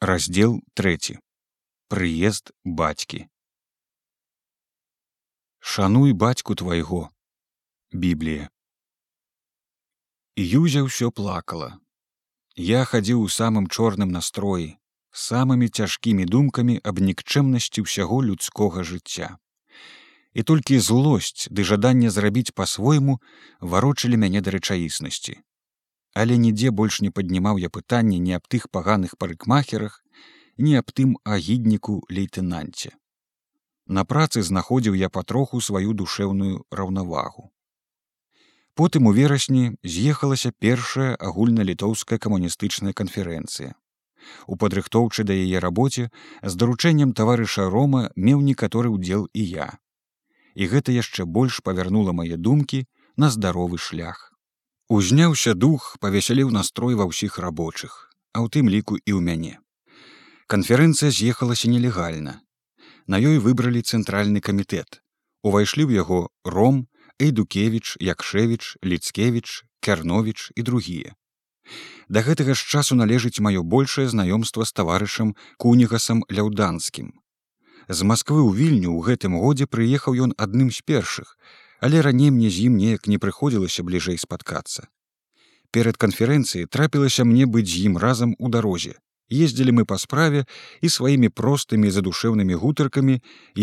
раздел 3 прыезд бацькі шануй бацьку твайго біблія юзя ўсё плакала. Я хадзіў у самым чорным настроі самымі цяжкімі думкамі аб нікчэмнасці ўсяго людскога жыцця і толькі злосць ды жаданне зрабіць па-свойму варочылі мяне да рэчаіснасці але нідзе больш не паднімаў я пытанне не аб тых паганых парыкмахерах не аб тым агідніку лейтэнанце. На працы знаходзіў я патроху сваю душэўную раўнавагу. Потым у верасні з'ехалася першая агульналітоўская камуністычная канферэнцыя. У падрыхтоўчы да яе рабоце з даручэннем таварыша рома меў некаторы ўдзел і я. І гэта яшчэ больш павярнула мае думкі на здаровы шлях Узняўся дух павесяліў настрой ва ўсіх рабочых, а ў тым ліку і ў мяне. Канферэнцыя з'ехалася нелегальна. На ёй выбралі цэнтральны камітэт. Увайшлі ў яго ром, Эйдукевіч, Якшевіч, Ліцкевіч, Кярновіч і другія. Да гэтага ж часу належыць маё большее знаёмства з таварышам кунігасам ляўданскім. З Масквы ў вільню ў гэтым годзе прыехаў ён адным з першых, але раней мне з ім неяк не прыходзілася бліжэй спаткацца. Перад канферэнцыяй трапілася мне быць з ім разам у дарозе. Ездзілі мы па справе і сваімі простымі задушэўнымі гутаркамі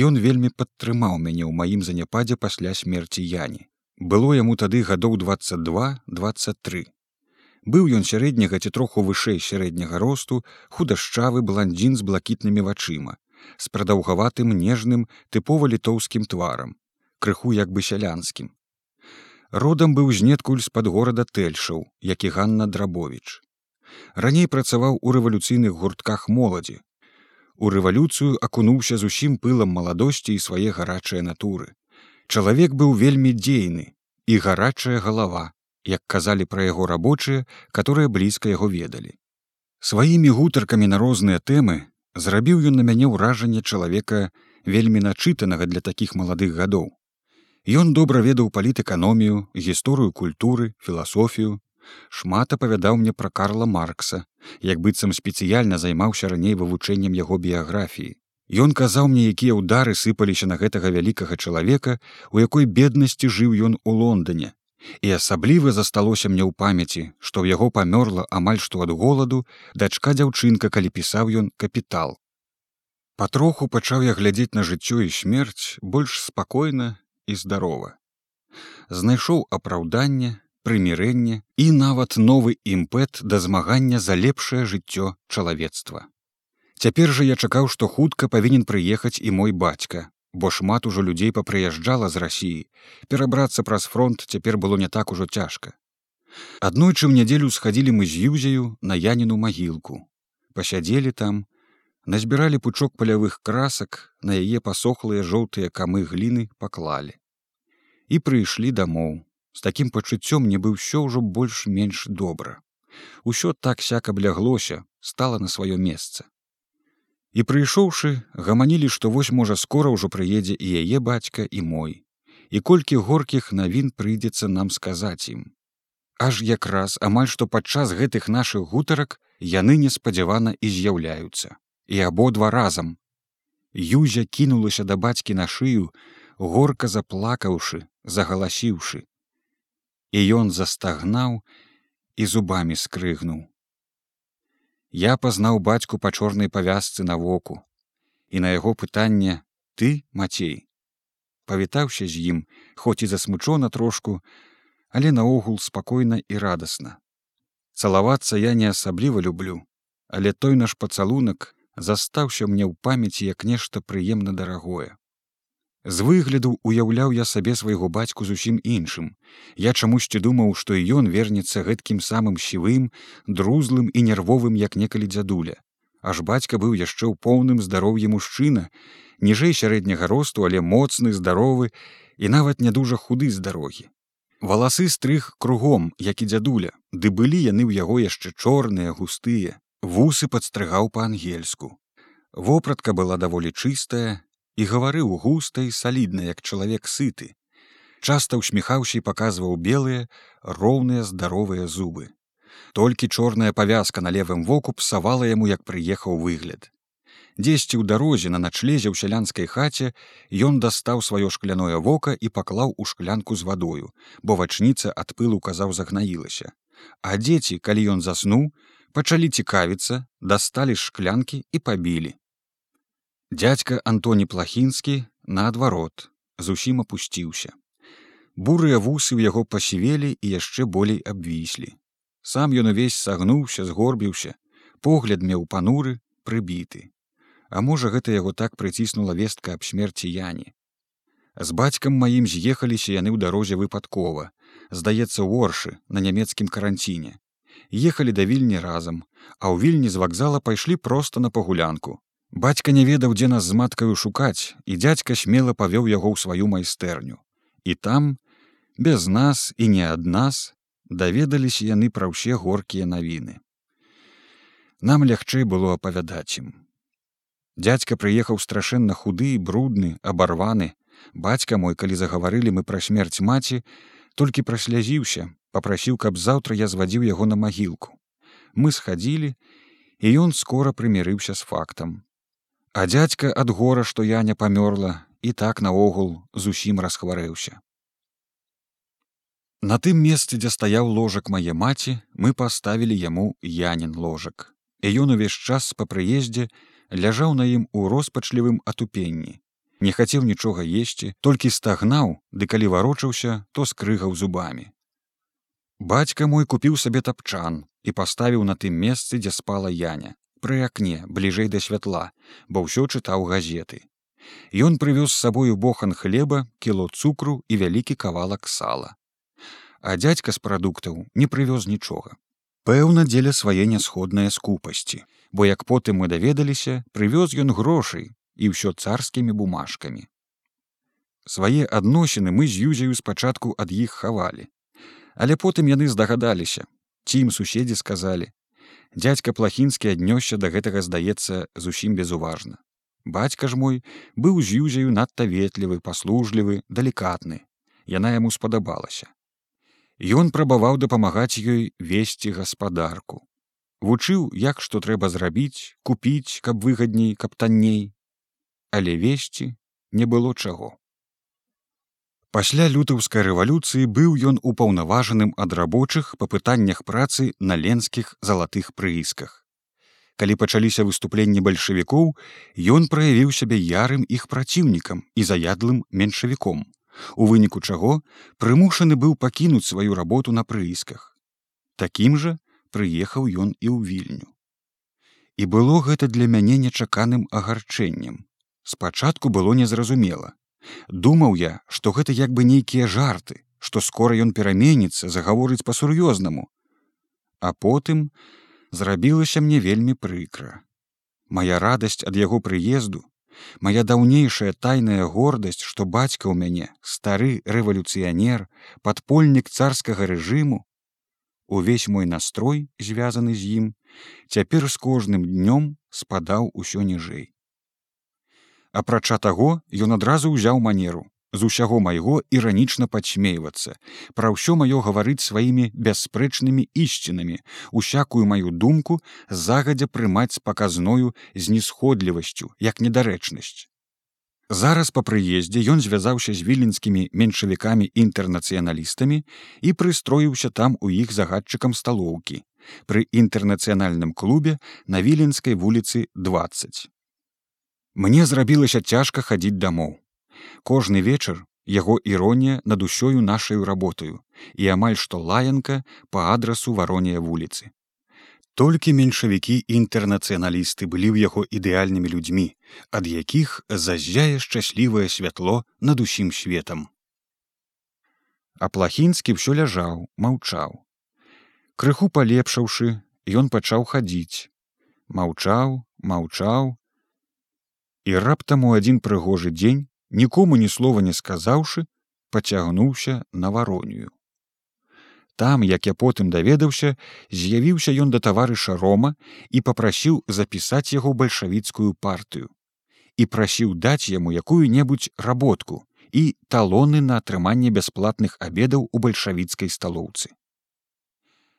ён вельмі падтрымаў мяне ў маім заняпадзе пасля смерці Яні. Было яму тады гадоў 22-23. Быў ён сярэдняга ці троху вышэй сярэдняга росту, худашчавы бландзін з блакітнымі вачыма, з прадаўгаватым нежным тыпова літоўскім тварам крыху як бы сялянскім. Родам быў знеткуль з-пад горада Тэльшаў, як і Ганна Драбович. Раней працаваў у рэвалюцыйных гуртках моладзі. У рэвалюцыю акунуўся зусім пылам маладосці і свае гарачыя натуры. Чалавек быў вельмі дзейны і гарачая галава, як казалі пра яго рабочыя, которые блізка яго ведалі. Сваімі гутаркамі на розныя тэмы зрабіў ён на мяне ўражанне чалавека вельмі начытанага для такіх маладых гадоў. Ён добра ведаў палітэканомію, гісторыю культуры, філасофію. Шмат апавядаў мне пра Карла Маркса, як быццам спецыяльна займаўся раней вывучэннем яго біяграфіі. Ён казаў мне, якія ўдары сыпаліся на гэтага вялікага чалавека, у якой беднасці жыў ён у Лондоне. І асабліва засталося мне ў памяці, што ў яго памёрла амаль што ад голаду дачка дзяўчынка, калі пісаў ён капітал. Патроху пачаў я глядзець на жыццё і смерць больш спакойна і здарова. Знайшоў апраўданне, прымірэнне і нават новы імпэт да змагання за лепшае жыццё чалавецтва. Цяпер жа я чакаў, што хутка павінен прыехаць і мой бацька, бо шмат ужо людзей папрыязджала з рассіі. Перабрацца праз фронт цяпер было не так ужо цяжка. Аднойчы ў нядзелю схадзілі мы з юзею на яніну магілку. Пасядзелі там, назбіралі пучок палявых красак на яе пасохлыя жоўтыя камы гліны паклалі і прыйшлі дамоў. З такім пачуццём не быў усё ўжо больш-менш добра. Усё так сяк абляглося стала на сваё месца. І прыйшоўшы гаманілі што вось можа скора ўжо прыедзе і яе бацька і мой. І колькі горкіх навін прыйдзецца нам сказаць ім. Аж якраз амаль што падчас гэтых нашых гутарак яны неспадзявана і з'яўляюцца і абодва разам. Юзя кінулася да бацькі на шыю, горка заплакаўшы, загаласіўшы. І ён застагнаў і зубамі скрыгнуў. Я пазнаў бацьку па чорнай павязцы на воку, і на яго пытанне ты мацей. Павітаўся з ім, хоць і засмучона трошку, але наогул спакойна і радасна. Цалавацца я не асабліва люблю, але той наш пацалунак застаўся мне ў памяці як нешта прыемна дарагое. З выгляду уяўляў я сабе свайго бацьку зусім іншым. Я чамусьці думаў, што і ён вернецца гэткім самым сівым, друзлым і нервовым, як некалі дзядуля. Аж бацька быў яшчэ ў поўным здароўі мужчына, ніжэй сярэдняга росту, але моцны, здаровы і нават не дужа худы з дарогі. Валасы стрых кругом, як і дзядуля, ды былі яны ў яго яшчэ чорныя, густыя, вусы падстрыгаў па-ангельску. Вопратка была даволі чыстая і гаварыў густа і салідна, як чалавек сыты. Часта ўсміхаўся і паказваў белыя, роўныя здаровыя зубы. толькі чорная павязка на левым воку псавала яму як прыехаў выгляд дзесьці ў дарозе на начлезе ў сялянскай хаце ён дастаў сваё шкляное вока і паклаў у шклянку з вадою бо вачніца ад пылу казаў загнаілася а дзеці калі ён заснуў пачалі цікавіцца дасталі шклянкі і пабілі дядзька антоні плахінскі наадварот зусім апусціўся бурыя вусы ў яго пасівелі і яшчэ болей абвіслі сам ён увесь сагнуўся згорбіўся погляд меў пануры прыбіты. А можа, гэта яго так прыціснула вестка аб смерці яні. З бацькам маім з'ехаліся яны ў дарозе выпадкова, здаецца ў оршы на нямецкім каранціне. Ехалі да вільні разам, а ў вільні з вакзала пайшлі проста на пагулянку. Бацька не ведаў, дзе нас з маткаю шукаць, і дзядзька смела павёў яго ў сваю майстэрню. І там, без нас і не ад нас, даведаліся яны пра ўсе горкія навіны. Нам лягчэй было апавядаць ім. Дядзька прыехаў страшэнна худы і брудны абарваны бацька мой калі загаварылі мы пра смерць маці толькі праслязіўся попрасіў каб заўтра я звадзіў яго на магілку мы схадзілі і ён скора прымірыўся з фактам а дядзька ад гора што я не памёрла і так наогул зусім расхварэўся на тым месцы дзе стаяў ложак мае маці мы паставілі яму янін ложак і ён увесь час па прыездзе ляжаў на ім у роспачлівым атупенні. Не хацеў нічога есці, толькі стагнаў, ды калі варочаўся, то скрыгаў зубамі. Бацька мой купіў сабе тапчан і паставіў на тым месцы, дзе спала яня, пры акне бліжэй да святла, бо ўсё чытаў газеты. Ён прывёз з сабою бохан хлеба, кіло цукру і вялікі кавалак сала. А дядзька з прадуктаў не прывёз нічога. Пэўна, дзеля свае нясходныя скупасці бо як потым мы даведаліся прывёз ён грошай і ўсё царскімі бумажкамі свае адносіны мы з юзею спачатку ад іх хавалі але потым яны здагадаліся ці ім суседзі сказалі. Дядзька плахінскі аднёсся да гэтага здаецца зусім безуважна. Бацька ж мой быў з юзею надта ветлівы паслужлівы далікатны. Яна яму спадабалася. Ён прабаваў дапамагаць ёй весці гаспадарку. Вучыў як што трэба зрабіць купіць каб выгадней каб танней. Але весці не было чаго пасля лютаўскай рэвалюцыі быў ён упаўнаважаным ад рабочых па пытаннях працы на ленскіх залатых прыісках калі пачаліся выступленні бальшавікоў ён праявіў сябе ярым іх праціўнікам і заядлым меншавіком у выніку чаго прымушаны быў пакінуць сваю работу на прыісках такім жа прыехаў ён і ў вільню. І было гэта для мяне нечаканым агарчэннем. Спачатку было незразумела. Думаў я, што гэта як бы нейкія жарты, што скора ён пераменіцца, загаворыць па-сур'ёзнаму. А потым зрабілася мне вельмі прыкра. Мая радасць ад яго прыезду, Мая даўнейшая тайная гордасць, што бацька ў мяне, стары рэвалюцыянер, падпольнік царскага рэжыму, увесь мой настрой звязаны з ім цяпер з кожным днём спадаў усё ніжэй апрача таго ён адразу ўзяў манеру з усяго майго іранічна падсмейвацца пра ўсё маё гаварыць сваімі бясспрэчнымі ісцінамі усякую маю думку загадзя прымаць з паказною знісходлівасцю як недарэчнасць Зараз па прыездзе ён звязаўся з віленскімі меншавікамі інтэрнацыяналістамі і прыстроіўся там у іх загадчыкам сталоўкі пры інтэрнацыянальным клубе на віленскай вуліцы 20. Мне зрабілася цяжка хадзіць дамоў. Кожны вечар яго іронія над усёю нашаю работаю і амаль што лаянка па адрасу варонія вуліцы. Толькі меншавікі інтэрнацыяналісты былі ў яго ідэальнымі людзьмі ад якіх зазяе шчаслівае святло над усім светам. А плахінскі ўсё ляжаў маўчаў. Крыху палепшаўшы ён пачаў хадзіць. Маўчаў маўчаў і раптам у адзін прыгожы дзень нікому ні слова не сказаўшы пацягнуўся на варонію Там, як я потым даведаўся, з'явіўся ён да таварыша Рома і папрасіў запісаць яго бальшавіцкую партыю і прасіў даць яму якую-небудзь работку і талоны на атрыманне бясплатных абедаў у бальшавіцкай сталоўцы.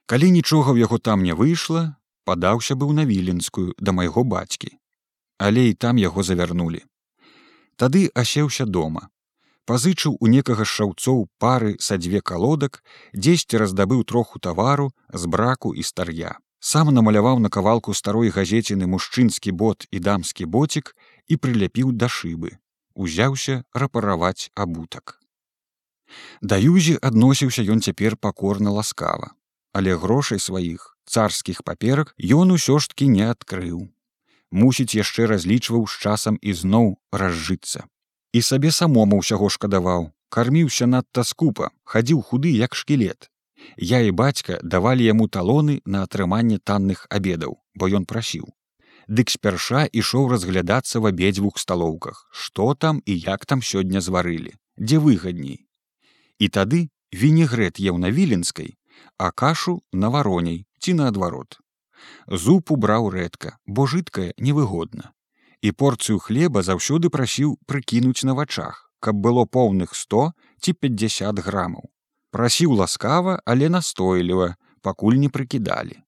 Калі нічога ў яго там не выйшла, падаўся быў на віленскую да майго бацькі. Але і там яго завярнулі. Тады асеўся дома. Пазычыў у некага з шаўцоў пары са дзве калодак, дзесьці раздабыў троху тавару з браку і стар'я. Сам намаляваў на кавалку старой газеціны мужчынскі бот і дамскі боцік і прыляпіў да шыбы. Узяўся рапараваць абутак. Да юзі адносіўся ён цяпер пакорна ласкава, але грошай сваіх царскіх паперак ён усё ж таки не адкрыў. Мусіць яшчэ разлічваў з часам ізноў разжыцца. І сабе самому ўсяго шкадаваў, карміўся надта скупа, хадзіў худы як шкілет. Я і бацька давалі яму талоны на атрыманне танных абедаў, бо ён прасіў. Дык спярша ішоў разглядацца в абедзвюх сталоўках, што там і як там сёння зварылі, дзе выгадней. І тады вінегрэт еў на віленскай, а кашу на вароней ці наадварот. Зуб убраў рэдка, бо жыткае невыгодна. І порцыю хлеба заўсёды прасіў прыкінуць на вачах, каб было поўных 100 ці 50 грамаў. Прасіў ласкава, але настойліва, пакуль не прыкідалі.